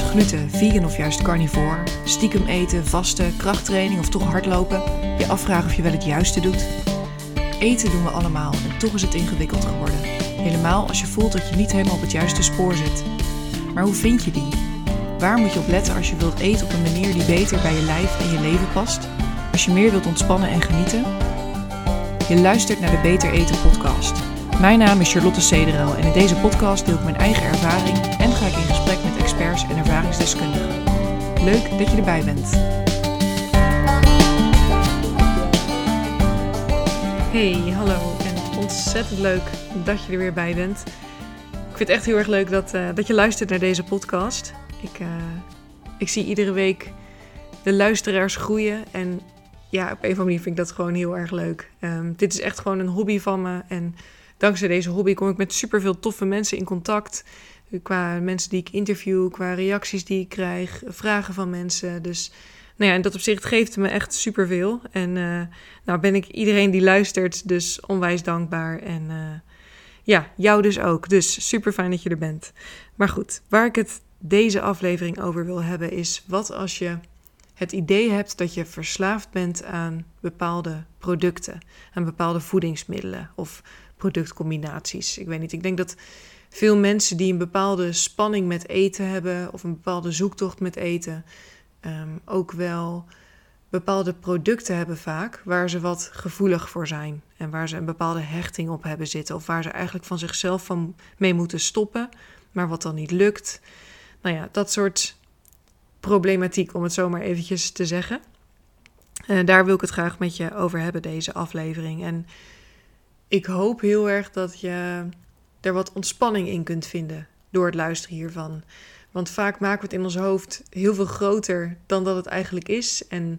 gluten, vegan of juist carnivore, stiekem eten, vasten, krachttraining of toch hardlopen, je afvragen of je wel het juiste doet. Eten doen we allemaal en toch is het ingewikkeld geworden. Helemaal als je voelt dat je niet helemaal op het juiste spoor zit. Maar hoe vind je die? Waar moet je op letten als je wilt eten op een manier die beter bij je lijf en je leven past? Als je meer wilt ontspannen en genieten? Je luistert naar de Beter Eten podcast. Mijn naam is Charlotte Cederel en in deze podcast deel ik mijn eigen ervaring en ga ik in gesprek met experts en ervaringsdeskundigen. Leuk dat je erbij bent. Hey, hallo en ontzettend leuk dat je er weer bij bent. Ik vind het echt heel erg leuk dat, uh, dat je luistert naar deze podcast. Ik, uh, ik zie iedere week de luisteraars groeien en ja, op een of andere manier vind ik dat gewoon heel erg leuk. Um, dit is echt gewoon een hobby van me en dankzij deze hobby kom ik met superveel toffe mensen in contact. Qua mensen die ik interview, qua reacties die ik krijg, vragen van mensen. Dus nou ja, in dat opzicht geeft het me echt superveel. En uh, nou ben ik iedereen die luistert dus onwijs dankbaar. En uh, ja, jou dus ook. Dus super fijn dat je er bent. Maar goed, waar ik het deze aflevering over wil hebben is... wat als je het idee hebt dat je verslaafd bent aan bepaalde producten... aan bepaalde voedingsmiddelen of productcombinaties. Ik weet niet, ik denk dat veel mensen die een bepaalde spanning met eten hebben of een bepaalde zoektocht met eten, um, ook wel bepaalde producten hebben vaak waar ze wat gevoelig voor zijn en waar ze een bepaalde hechting op hebben zitten of waar ze eigenlijk van zichzelf van mee moeten stoppen, maar wat dan niet lukt. Nou ja, dat soort problematiek om het zomaar eventjes te zeggen. Uh, daar wil ik het graag met je over hebben deze aflevering en ik hoop heel erg dat je er wat ontspanning in kunt vinden door het luisteren hiervan. Want vaak maken we het in ons hoofd heel veel groter dan dat het eigenlijk is. En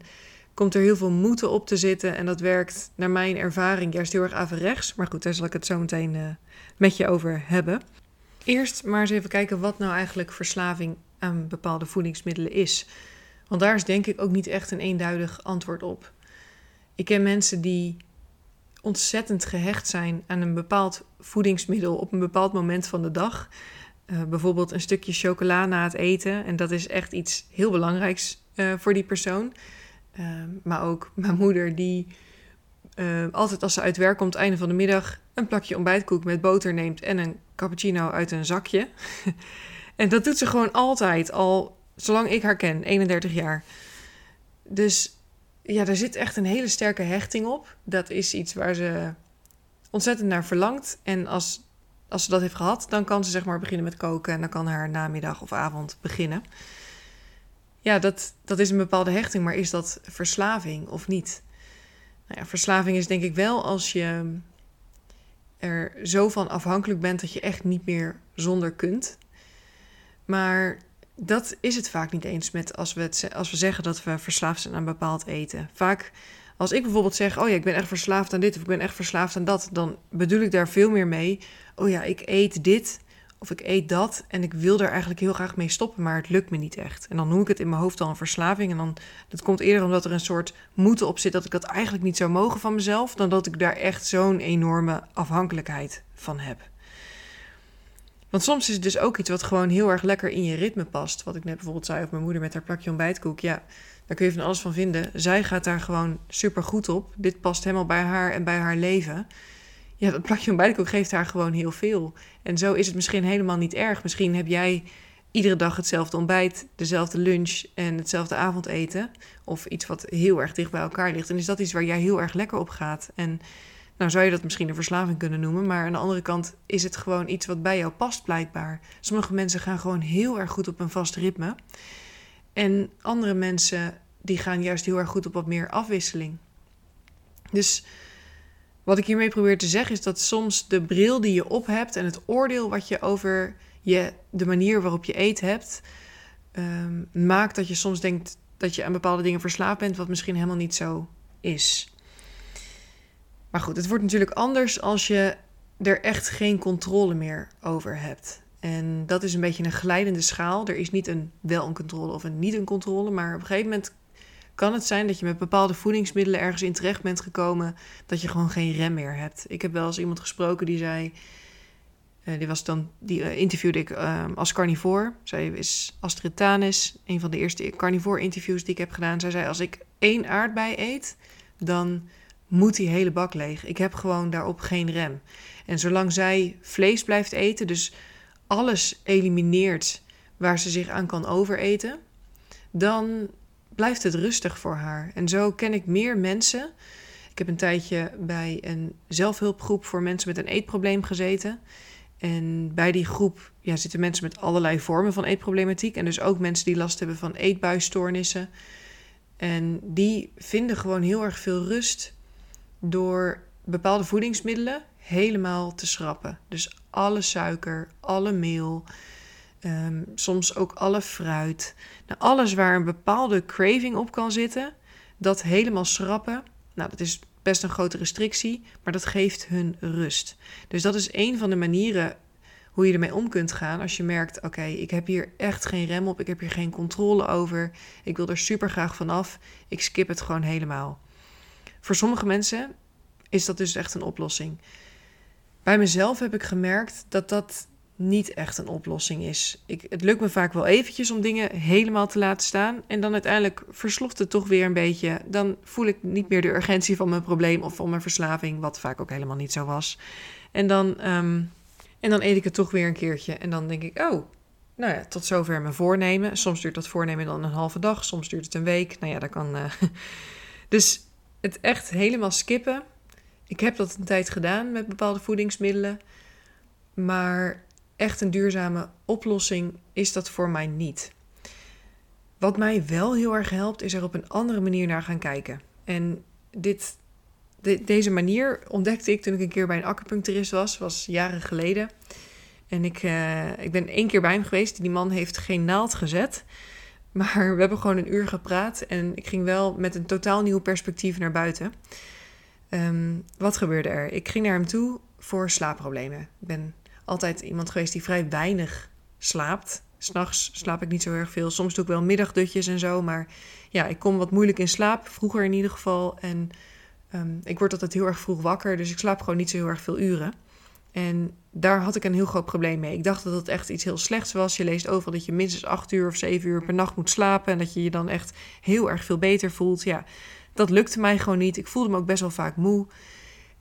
komt er heel veel moeten op te zitten. En dat werkt naar mijn ervaring juist heel erg averechts. Maar goed, daar zal ik het zo meteen uh, met je over hebben. Eerst maar eens even kijken wat nou eigenlijk verslaving aan bepaalde voedingsmiddelen is. Want daar is denk ik ook niet echt een eenduidig antwoord op. Ik ken mensen die ontzettend gehecht zijn aan een bepaald voedingsmiddel op een bepaald moment van de dag. Uh, bijvoorbeeld een stukje chocola na het eten. En dat is echt iets heel belangrijks uh, voor die persoon. Uh, maar ook mijn moeder, die altijd als ze uit werk komt, einde van de middag, een plakje ontbijtkoek met boter neemt en een cappuccino uit een zakje. en dat doet ze gewoon altijd, al zolang ik haar ken, 31 jaar. Dus ja, daar zit echt een hele sterke hechting op. Dat is iets waar ze ontzettend naar verlangt. En als, als ze dat heeft gehad, dan kan ze zeg maar beginnen met koken. En dan kan haar namiddag of avond beginnen. Ja, dat, dat is een bepaalde hechting. Maar is dat verslaving of niet? Nou ja, verslaving is denk ik wel als je er zo van afhankelijk bent dat je echt niet meer zonder kunt. Maar dat is het vaak niet eens met als we, als we zeggen dat we verslaafd zijn aan bepaald eten. Vaak als ik bijvoorbeeld zeg, oh ja, ik ben echt verslaafd aan dit of ik ben echt verslaafd aan dat, dan bedoel ik daar veel meer mee. Oh ja, ik eet dit of ik eet dat en ik wil er eigenlijk heel graag mee stoppen, maar het lukt me niet echt. En dan noem ik het in mijn hoofd al een verslaving en dan dat komt eerder omdat er een soort moeten op zit dat ik dat eigenlijk niet zou mogen van mezelf, dan dat ik daar echt zo'n enorme afhankelijkheid van heb. Want soms is het dus ook iets wat gewoon heel erg lekker in je ritme past. Wat ik net bijvoorbeeld zei over mijn moeder met haar plakje ontbijtkoek. Ja, daar kun je van alles van vinden. Zij gaat daar gewoon super goed op. Dit past helemaal bij haar en bij haar leven. Ja, dat plakje ontbijtkoek geeft haar gewoon heel veel. En zo is het misschien helemaal niet erg. Misschien heb jij iedere dag hetzelfde ontbijt, dezelfde lunch en hetzelfde avondeten. Of iets wat heel erg dicht bij elkaar ligt. En is dat iets waar jij heel erg lekker op gaat. En nou zou je dat misschien een verslaving kunnen noemen, maar aan de andere kant is het gewoon iets wat bij jou past blijkbaar. Sommige mensen gaan gewoon heel erg goed op een vast ritme. En andere mensen die gaan juist heel erg goed op wat meer afwisseling. Dus wat ik hiermee probeer te zeggen is dat soms de bril die je op hebt en het oordeel wat je over je, de manier waarop je eet hebt, um, maakt dat je soms denkt dat je aan bepaalde dingen verslaafd bent, wat misschien helemaal niet zo is. Maar goed, het wordt natuurlijk anders als je er echt geen controle meer over hebt. En dat is een beetje een glijdende schaal. Er is niet een wel een controle of een niet een controle. Maar op een gegeven moment kan het zijn dat je met bepaalde voedingsmiddelen ergens in terecht bent gekomen dat je gewoon geen rem meer hebt. Ik heb wel eens iemand gesproken die zei: Uh, die, was dan, die uh, interviewde ik ehm, als carnivore. Zij is Astrid Tanis, een van de eerste carnivore interviews die ik heb gedaan. Zij zei, als ik één aardbei eet, dan moet die hele bak leeg. Ik heb gewoon daarop geen rem. En zolang zij vlees blijft eten, dus alles elimineert waar ze zich aan kan overeten, dan blijft het rustig voor haar. En zo ken ik meer mensen. Ik heb een tijdje bij een zelfhulpgroep voor mensen met een eetprobleem gezeten. En bij die groep ja, zitten mensen met allerlei vormen van eetproblematiek. En dus ook mensen die last hebben van eetbuisstoornissen. En die vinden gewoon heel erg veel rust door bepaalde voedingsmiddelen helemaal te schrappen. Dus alle suiker, alle meel, ehm, soms ook alle fruit. Nou, alles waar een bepaalde craving op kan zitten, dat helemaal schrappen. Nou, dat is best een grote restrictie, maar dat geeft hun rust. Dus dat is een van de manieren hoe je ermee om kunt gaan als je merkt: oké, ik heb hier echt geen rem op, ik heb hier geen controle over, ik wil er super graag vanaf, ik skip het gewoon helemaal. Voor sommige mensen is dat dus echt een oplossing. Bij mezelf heb ik gemerkt dat dat niet echt een oplossing is. Ik, het lukt me vaak wel eventjes om dingen helemaal te laten staan. En dan uiteindelijk versloft het toch weer een beetje. Dan voel ik niet meer de urgentie van mijn probleem of van mijn verslaving, wat vaak ook helemaal niet zo was. En dan, ehm, en dan eet ik het toch weer een keertje. En dan denk ik, oh, nou ja, tot zover mijn voornemen. Soms duurt dat voornemen dan een halve dag, soms duurt het een week. Nou ja, dat kan. Uh... dus het echt helemaal skippen. Ik heb dat een tijd gedaan met bepaalde voedingsmiddelen. Maar echt een duurzame oplossing is dat voor mij niet. Wat mij wel heel erg helpt, is er op een andere manier naar gaan kijken. En dit, deze manier ontdekte ik toen ik een keer bij een acupuncturist was, was jaren geleden. En ik, uh, ik ben één keer bij hem geweest. Die man heeft geen naald gezet. Maar we hebben gewoon een uur gepraat. En ik ging wel met een totaal nieuw perspectief naar buiten. Um, wat gebeurde er? Ik ging naar hem toe voor slaapproblemen. Ik ben altijd iemand geweest die vrij weinig slaapt. S'nachts slaap ik niet zo erg veel. Soms doe ik wel middagdutjes en zo. Maar ja, ik kom wat moeilijk in slaap. Vroeger in ieder geval. En um, ik word altijd heel erg vroeg wakker. Dus ik slaap gewoon niet zo heel erg veel uren. En daar had ik een heel groot probleem mee. Ik dacht dat het echt iets heel slechts was. Je leest overal dat je minstens acht uur of zeven uur per nacht moet slapen. En dat je je dan echt heel erg veel beter voelt. Ja, dat lukte mij gewoon niet. Ik voelde me ook best wel vaak moe.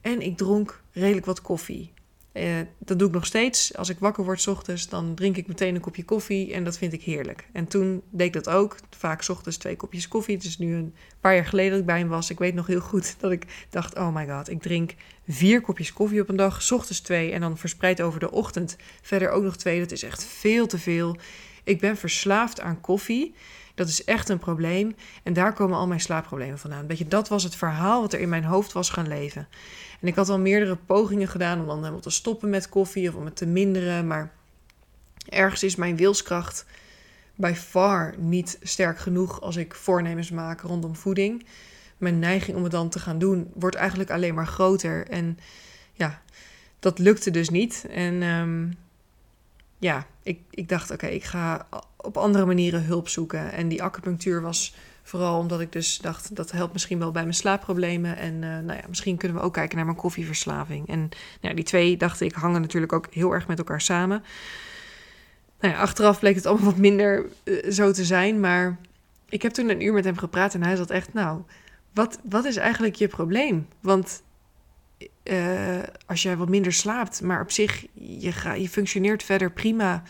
En ik dronk redelijk wat koffie. Uh, dat doe ik nog steeds. Als ik wakker word ochtends, dan drink ik meteen een kopje koffie. En dat vind ik heerlijk. En toen deed ik dat ook. Vaak ochtends twee kopjes koffie. Het is nu een paar jaar geleden dat ik bij hem was. Ik weet nog heel goed dat ik dacht: oh my god, ik drink vier kopjes koffie op een dag. Ochtends twee en dan verspreid over de ochtend verder ook nog twee. Dat is echt veel te veel. Ik ben verslaafd aan koffie. Dat is echt een probleem. En daar komen al mijn slaapproblemen vandaan. Weet je, dat was het verhaal wat er in mijn hoofd was gaan leven. En ik had al meerdere pogingen gedaan om dan helemaal te stoppen met koffie of om het te minderen. Maar ergens is mijn wilskracht by far niet sterk genoeg als ik voornemens maak rondom voeding. Mijn neiging om het dan te gaan doen wordt eigenlijk alleen maar groter. En ja, dat lukte dus niet. En um, ja, ik, ik dacht, oké, ik ga op andere manieren hulp zoeken. En die acupunctuur was vooral omdat ik dus dacht, dat helpt misschien wel bij mijn slaapproblemen. En uh, nou ja, misschien kunnen we ook kijken naar mijn koffieverslaving. En nou ja, die twee, dacht ik, hangen natuurlijk ook heel erg met elkaar samen. Nou ja, achteraf bleek het allemaal wat minder uh, zo te zijn. Maar ik heb toen een uur met hem gepraat en hij zat echt, nou, wat, wat is eigenlijk je probleem? Want uh, als jij wat minder slaapt, maar op zich, je, ga, je functioneert verder prima.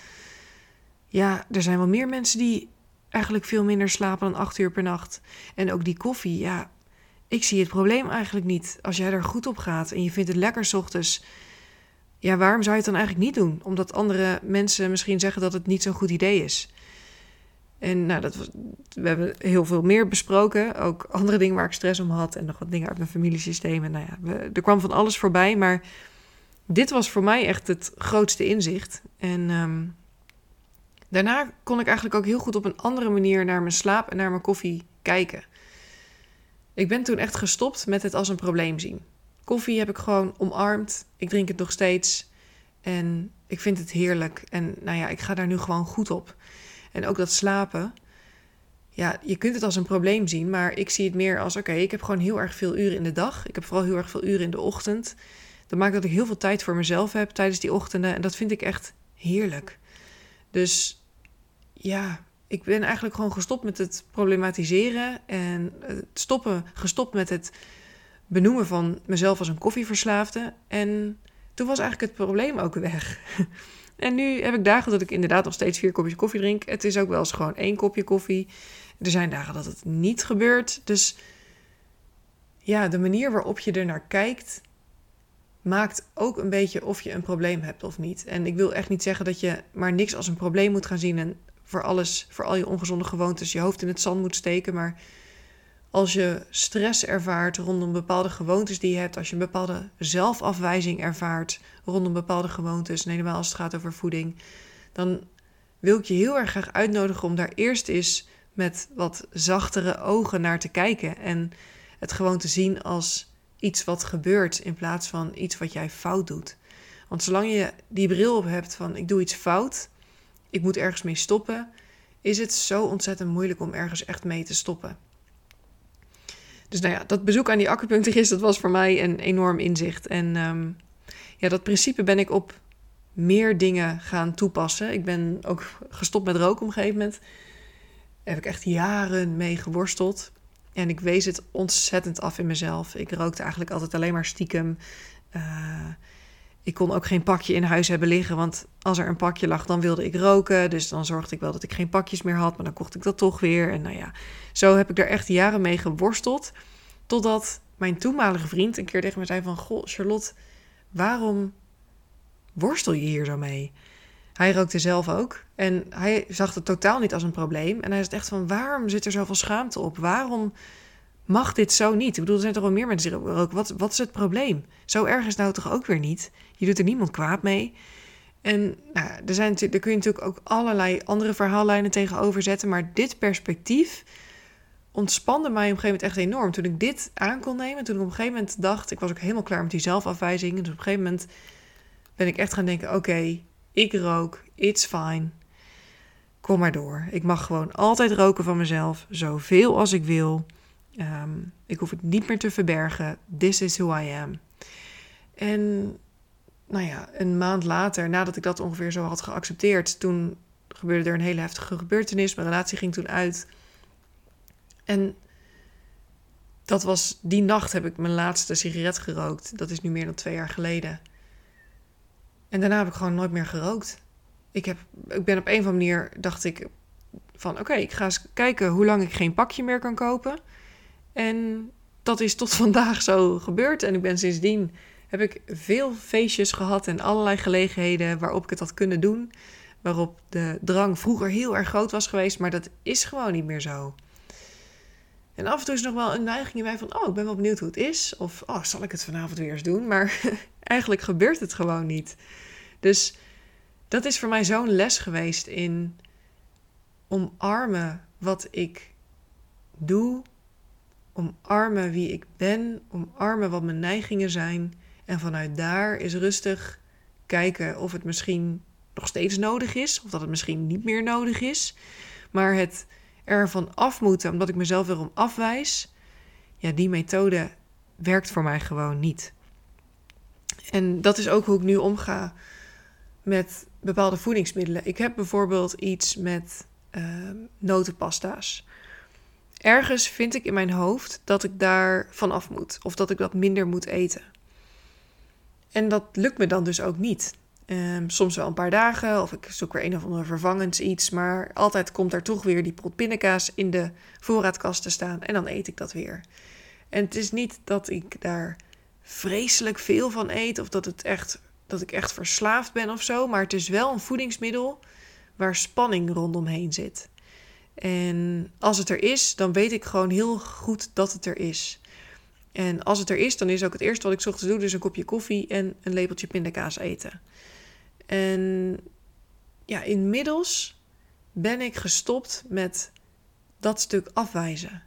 Ja, er zijn wel meer mensen die eigenlijk veel minder slapen dan acht uur per nacht. En ook die koffie, ja, ik zie het probleem eigenlijk niet. Als jij er goed op gaat en je vindt het lekker s ochtends, ja, waarom zou je het dan eigenlijk niet doen? Omdat andere mensen misschien zeggen dat het niet zo'n goed idee is. En nou, dat we hebben heel veel meer besproken. Ook andere dingen waar ik stress om had. En nog wat dingen uit mijn familiesysteem. En nou ja, we, er kwam van alles voorbij. Maar dit was voor mij echt het grootste inzicht. En um, daarna kon ik eigenlijk ook heel goed op een andere manier naar mijn slaap en naar mijn koffie kijken. Ik ben toen echt gestopt met het als een probleem zien. Koffie heb ik gewoon omarmd. Ik drink het nog steeds. En ik vind het heerlijk. En nou ja, ik ga daar nu gewoon goed op. En ook dat slapen. Ja, je kunt het als een probleem zien, maar ik zie het meer als: oké, ik heb gewoon heel erg veel uren in de dag. Ik heb vooral heel erg veel uren in de ochtend. Dat maakt dat ik heel veel tijd voor mezelf heb tijdens die ochtenden. En dat vind ik echt heerlijk. Dus ja, ik ben eigenlijk gewoon gestopt met het problematiseren. En stoppen, gestopt met het benoemen van mezelf als een koffieverslaafde. En toen was eigenlijk het probleem ook weg. En nu heb ik dagen dat ik inderdaad nog steeds vier kopjes koffie drink. Het is ook wel eens gewoon één kopje koffie. Er zijn dagen dat het niet gebeurt. Dus ja, de manier waarop je er naar kijkt, maakt ook een beetje of je een probleem hebt of niet. En ik wil echt niet zeggen dat je maar niks als een probleem moet gaan zien en voor alles, voor al je ongezonde gewoontes, je hoofd in het zand moet steken. Maar als je stress ervaart rondom bepaalde gewoontes die je hebt, als je een bepaalde zelfafwijzing ervaart rondom bepaalde gewoontes, en helemaal als het gaat over voeding, dan wil ik je heel erg graag uitnodigen om daar eerst eens met wat zachtere ogen naar te kijken en het gewoon te zien als iets wat gebeurt in plaats van iets wat jij fout doet. Want zolang je die bril op hebt van ik doe iets fout, ik moet ergens mee stoppen, is het zo ontzettend moeilijk om ergens echt mee te stoppen. Dus nou ja, dat bezoek aan die acupuncturist, dat was voor mij een enorm inzicht. En ehm, ja, dat principe ben ik op meer dingen gaan toepassen. Ik ben ook gestopt met roken op een gegeven moment. Daar heb ik echt jaren mee geworsteld. En ik wees het ontzettend af in mezelf. Ik rookte eigenlijk altijd alleen maar stiekem. Uh, ik kon ook geen pakje in huis hebben liggen, want als er een pakje lag, dan wilde ik roken. Dus dan zorgde ik wel dat ik geen pakjes meer had, maar dan kocht ik dat toch weer. En nou ja, zo heb ik er echt jaren mee geworsteld. Totdat mijn toenmalige vriend een keer tegen me zei van... Goh, Charlotte, waarom worstel je hier zo mee? Hij rookte zelf ook. En hij zag het totaal niet als een probleem. En hij is echt van, waarom zit er zoveel schaamte op? Waarom mag dit zo niet? Ik bedoel, er zijn toch wel meer mensen die roken. Wat, wat is het probleem? Zo erg is nou toch ook weer niet? Je doet er niemand kwaad mee. En nou, er, zijn, er kun je natuurlijk ook allerlei andere verhaallijnen tegenover zetten. Maar dit perspectief ontspande mij op een gegeven moment echt enorm. Toen ik dit aan kon nemen, toen ik op een gegeven moment dacht... Ik was ook helemaal klaar met die zelfafwijzing. Dus op een gegeven moment ben ik echt gaan denken... Oké, ik rook, it's fine. Kom maar door. Ik mag gewoon altijd roken van mezelf, zoveel als ik wil. Ehm, ik hoef het niet meer te verbergen. This is who I am. En nou ja, een maand later, nadat ik dat ongeveer zo had geaccepteerd, toen gebeurde er een hele heftige gebeurtenis. Mijn relatie ging toen uit. En dat was die nacht heb ik mijn laatste sigaret gerookt. Dat is nu meer dan twee jaar geleden. En daarna heb ik gewoon nooit meer gerookt. Ik, heb, ik ben op een of andere manier, dacht ik van oké, ik ga eens kijken hoe lang ik geen pakje meer kan kopen. En dat is tot vandaag zo gebeurd. En ik ben sindsdien heb ik veel feestjes gehad en allerlei gelegenheden waarop ik het had kunnen doen. Waarop de drang vroeger heel erg groot was geweest, maar dat is gewoon niet meer zo. En af en toe is nog wel een neiging in mij van: oh, ik ben wel benieuwd hoe het is. Of oh, zal ik het vanavond weer eens doen? Maar eigenlijk gebeurt het gewoon niet. Dus dat is voor mij zo'n les geweest in omarmen wat ik doe, omarmen wie ik ben, omarmen wat mijn neigingen zijn. En vanuit daar is rustig kijken of het misschien nog steeds nodig is, of dat het misschien niet meer nodig is. Maar het ervan af moeten, omdat ik mezelf erom afwijs, ja, die methode werkt voor mij gewoon niet. En dat is ook hoe ik nu omga met bepaalde voedingsmiddelen. Ik heb bijvoorbeeld iets met uh, notenpasta's. Ergens vind ik in mijn hoofd dat ik daar vanaf moet, of dat ik dat minder moet eten. En dat lukt me dan dus ook niet. Um, soms wel een paar dagen, of ik zoek weer een of ander vervangends iets. Maar altijd komt er toch weer die pot pindakaas in de voorraadkast te staan. En dan eet ik dat weer. En het is niet dat ik daar vreselijk veel van eet. Of dat, het echt, dat ik echt verslaafd ben of zo. Maar het is wel een voedingsmiddel waar spanning rondomheen zit. En als het er is, dan weet ik gewoon heel goed dat het er is. En als het er is, dan is ook het eerste wat ik ochtends doe, dus een kopje koffie en een lepeltje pindakaas eten. En ja, inmiddels ben ik gestopt met dat stuk afwijzen.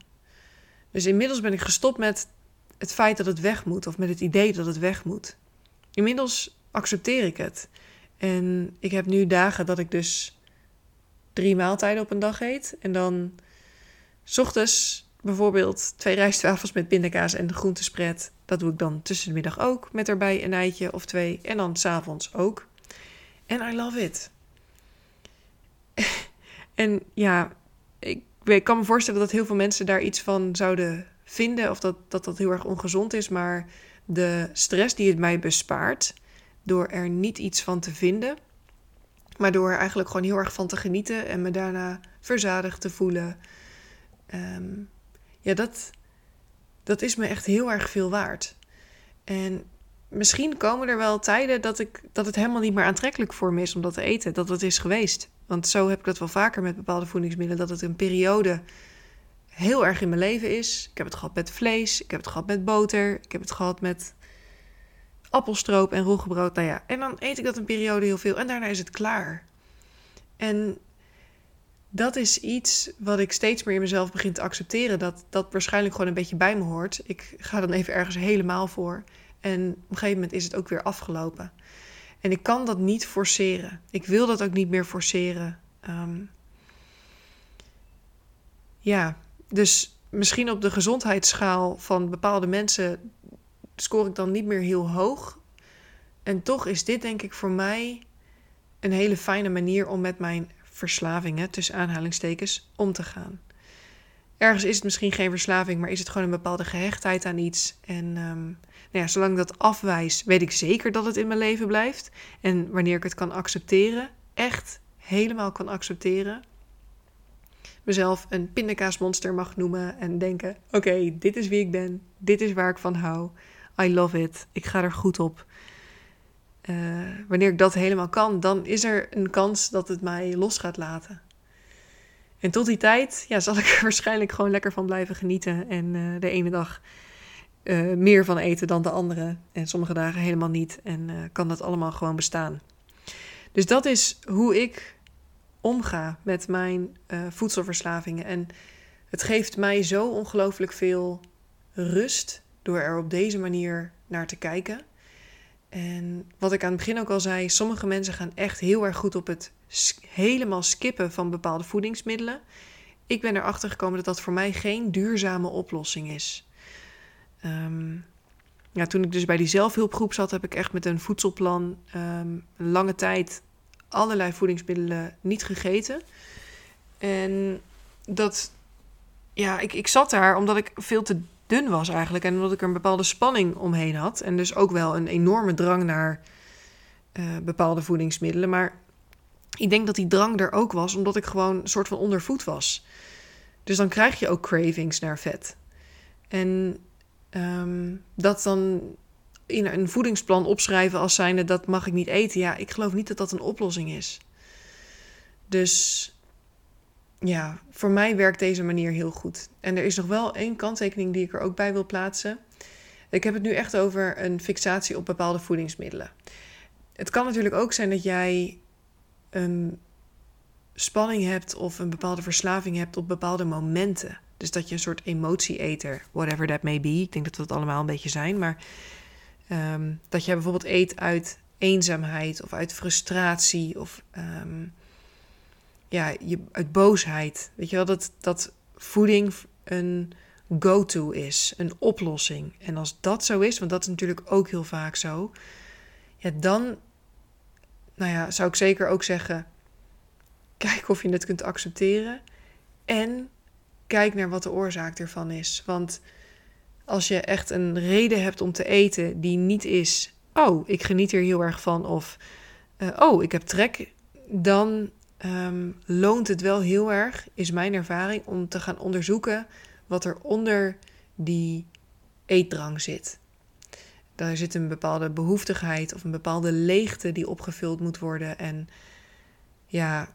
Dus inmiddels ben ik gestopt met het feit dat het weg moet of met het idee dat het weg moet. Inmiddels accepteer ik het. En ik heb nu dagen dat ik dus drie maaltijden op een dag eet. En dan s ochtends bijvoorbeeld twee rijstwafels met pindakaas en de groentespread. Dat doe ik dan tussen de middag ook, met erbij een eitje of twee. En dan s'avonds ook. En I love it. en ja, ik, kan me voorstellen dat heel veel mensen daar iets van zouden vinden. Of dat, dat dat heel erg ongezond is. Maar de stress die het mij bespaart, door er niet iets van te vinden, maar door eigenlijk gewoon heel erg van te genieten en me daarna verzadigd te voelen. Ehm, ja, dat, dat is me echt heel erg veel waard. En misschien komen er wel tijden dat, ik, dat het helemaal niet meer aantrekkelijk voor me is om dat te eten. Dat het is geweest. Want zo heb ik dat wel vaker met bepaalde voedingsmiddelen. Dat het een periode heel erg in mijn leven is. Ik heb het gehad met vlees. Ik heb het gehad met boter. Ik heb het gehad met appelstroop en roggebrood. Nou ja, en dan eet ik dat een periode heel veel. En daarna is het klaar. En dat is iets wat ik steeds meer in mezelf begin te accepteren. Dat dat waarschijnlijk gewoon een beetje bij me hoort. Ik ga dan even ergens helemaal voor. En op een gegeven moment is het ook weer afgelopen. En ik kan dat niet forceren. Ik wil dat ook niet meer forceren. Ehm, ja, dus misschien op de gezondheidsschaal van bepaalde mensen scoor ik dan niet meer heel hoog. En toch is dit denk ik voor mij een hele fijne manier om met mijn verslavingen, tussen aanhalingstekens, om te gaan. Ergens is het misschien geen verslaving, maar is het gewoon een bepaalde gehechtheid aan iets. En um, nou ja, zolang ik dat afwijs, weet ik zeker dat het in mijn leven blijft. En wanneer ik het kan accepteren, echt helemaal kan accepteren, mezelf een pindakaasmonster mag noemen en denken: oké, dit is wie ik ben, dit is waar ik van hou. I love it. Ik ga er goed op. Uh, wanneer ik dat helemaal kan, dan is er een kans dat het mij los gaat laten. En tot die tijd ja, zal ik er waarschijnlijk gewoon lekker van blijven genieten. En uh, de ene dag uh, meer van eten dan de andere. En sommige dagen helemaal niet. En kan dat allemaal gewoon bestaan. Dus dat is hoe ik omga met mijn voedselverslavingen. En het geeft mij zo ongelooflijk veel rust door er op deze manier naar te kijken. En wat ik aan het begin ook al zei, sommige mensen gaan echt heel erg goed op het helemaal skippen van bepaalde voedingsmiddelen. Ik ben erachter gekomen dat dat voor mij geen duurzame oplossing is. Um, ja, toen ik dus bij die zelfhulpgroep zat, heb ik echt met een voedselplan een lange tijd allerlei voedingsmiddelen niet gegeten. En dat, ja, ik, ik zat daar omdat ik veel te dun was eigenlijk. En omdat ik er een bepaalde spanning omheen had. En dus ook wel een enorme drang naar uh, bepaalde voedingsmiddelen. Maar ik denk dat die drang er ook was omdat ik gewoon een soort van ondervoed was. Dus dan krijg je ook cravings naar vet. En um, dat dan in een voedingsplan opschrijven als zijnde dat mag ik niet eten. Ja, ik geloof niet dat dat een oplossing is. Dus ja, voor mij werkt deze manier heel goed. En er is nog wel één kanttekening die ik er ook bij wil plaatsen. Ik heb het nu echt over een fixatie op bepaalde voedingsmiddelen. Het kan natuurlijk ook zijn dat jij een spanning hebt of een bepaalde verslaving hebt op bepaalde momenten. Dus dat je een soort emotieeter, whatever that may be. Ik denk dat we dat allemaal een beetje zijn. Maar um, dat jij bijvoorbeeld eet uit eenzaamheid of uit frustratie of um, ja, je, uit boosheid. Weet je wel, dat, dat voeding een go-to is, een oplossing. En als dat zo is, want dat is natuurlijk ook heel vaak zo, ja, dan nou ja, zou ik zeker ook zeggen: kijk of je het kunt accepteren. En kijk naar wat de oorzaak ervan is. Want als je echt een reden hebt om te eten die niet is: oh, ik geniet er heel erg van, of uh, oh, ik heb trek, dan um, loont het wel heel erg, is mijn ervaring, om te gaan onderzoeken wat er onder die eetdrang zit. Daar zit een bepaalde behoeftigheid of een bepaalde leegte die opgevuld moet worden. En ja,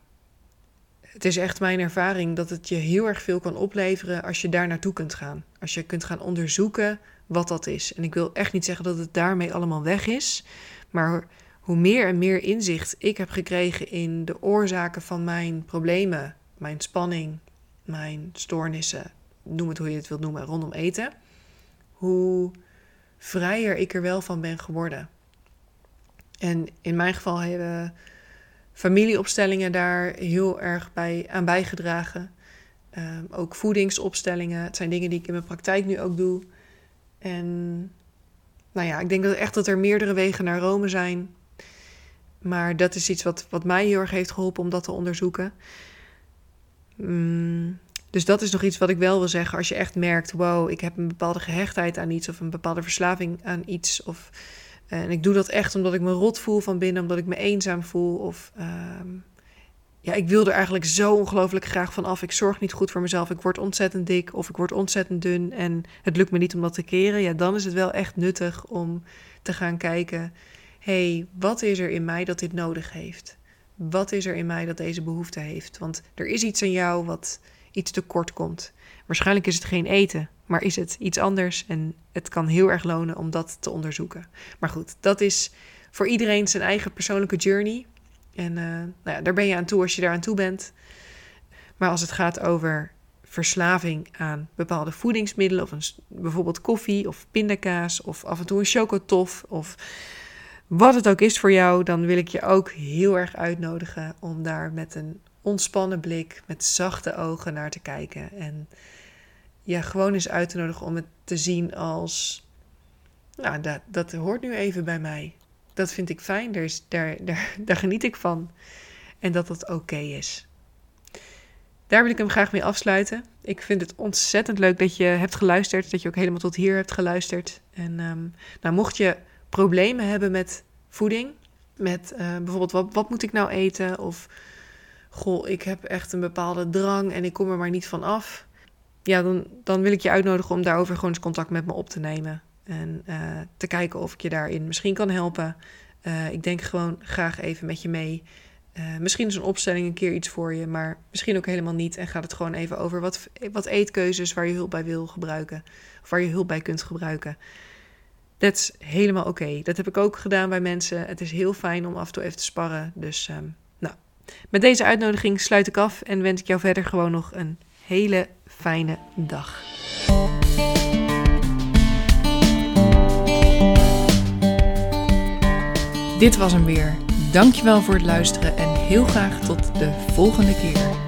het is echt mijn ervaring dat het je heel erg veel kan opleveren als je daar naartoe kunt gaan. Als je kunt gaan onderzoeken wat dat is. En ik wil echt niet zeggen dat het daarmee allemaal weg is, maar hoe meer en meer inzicht ik heb gekregen in de oorzaken van mijn problemen, mijn spanning, mijn stoornissen, noem het hoe je het wilt noemen, rondom eten, hoe vrijer ik er wel van ben geworden. En in mijn geval hebben familieopstellingen daar heel erg bij aan bijgedragen. Ehm, ook voedingsopstellingen. Het zijn dingen die ik in mijn praktijk nu ook doe. En nou ja, ik denk dat echt dat er meerdere wegen naar Rome zijn. Maar dat is iets wat, wat mij heel erg heeft geholpen om dat te onderzoeken. Mm, dus dat is nog iets wat ik wel wil zeggen. Als je echt merkt, wow, ik heb een bepaalde gehechtheid aan iets of een bepaalde verslaving aan iets. Of, en ik doe dat echt omdat ik me rot voel van binnen, omdat ik me eenzaam voel. Of ehm, ja, ik wil er eigenlijk zo ongelooflijk graag van af. Ik zorg niet goed voor mezelf. Ik word ontzettend dik of ik word ontzettend dun en het lukt me niet om dat te keren. Ja, dan is het wel echt nuttig om te gaan kijken. Hey, wat is er in mij dat dit nodig heeft? Wat is er in mij dat deze behoefte heeft? Want er is iets in jou wat iets tekort komt. Waarschijnlijk is het geen eten, maar is het iets anders en het kan heel erg lonen om dat te onderzoeken. Maar goed, dat is voor iedereen zijn eigen persoonlijke journey. En uh, nou ja, daar ben je aan toe als je daar aan toe bent. Maar als het gaat over verslaving aan bepaalde voedingsmiddelen, of een, bijvoorbeeld koffie of pindakaas, of af en toe een chocotof, of wat het ook is voor jou, dan wil ik je ook heel erg uitnodigen om daar met een ontspannen blik, met zachte ogen naar te kijken. En ja, gewoon eens uit te nodigen om het te zien als, nou, dat, dat hoort nu even bij mij. Dat vind ik fijn, daar, is, daar, daar, daar geniet ik van. En dat dat oké is. Daar wil ik hem graag mee afsluiten. Ik vind het ontzettend leuk dat je hebt geluisterd, dat je ook helemaal tot hier hebt geluisterd. En um, nou, mocht je problemen hebben met voeding, met uh, bijvoorbeeld wat, wat moet ik nou eten of goh, ik heb echt een bepaalde drang en ik kom er maar niet van af. Ja, dan, dan wil ik je uitnodigen om daarover gewoon eens contact met me op te nemen. En uh, te kijken of ik je daarin misschien kan helpen. Uh, ik denk gewoon graag even met je mee. Misschien is een opstelling een keer iets voor je, maar misschien ook helemaal niet. En gaat het gewoon even over wat, wat eetkeuzes waar je hulp bij wil gebruiken. Of waar je hulp bij kunt gebruiken. Dat is helemaal oké. Dat heb ik ook gedaan bij mensen. Het is heel fijn om af en toe even te sparren. Dus um, met deze uitnodiging sluit ik af en wens ik jou verder gewoon nog een hele fijne dag. Dit was hem weer. Dankjewel voor het luisteren en heel graag tot de volgende keer.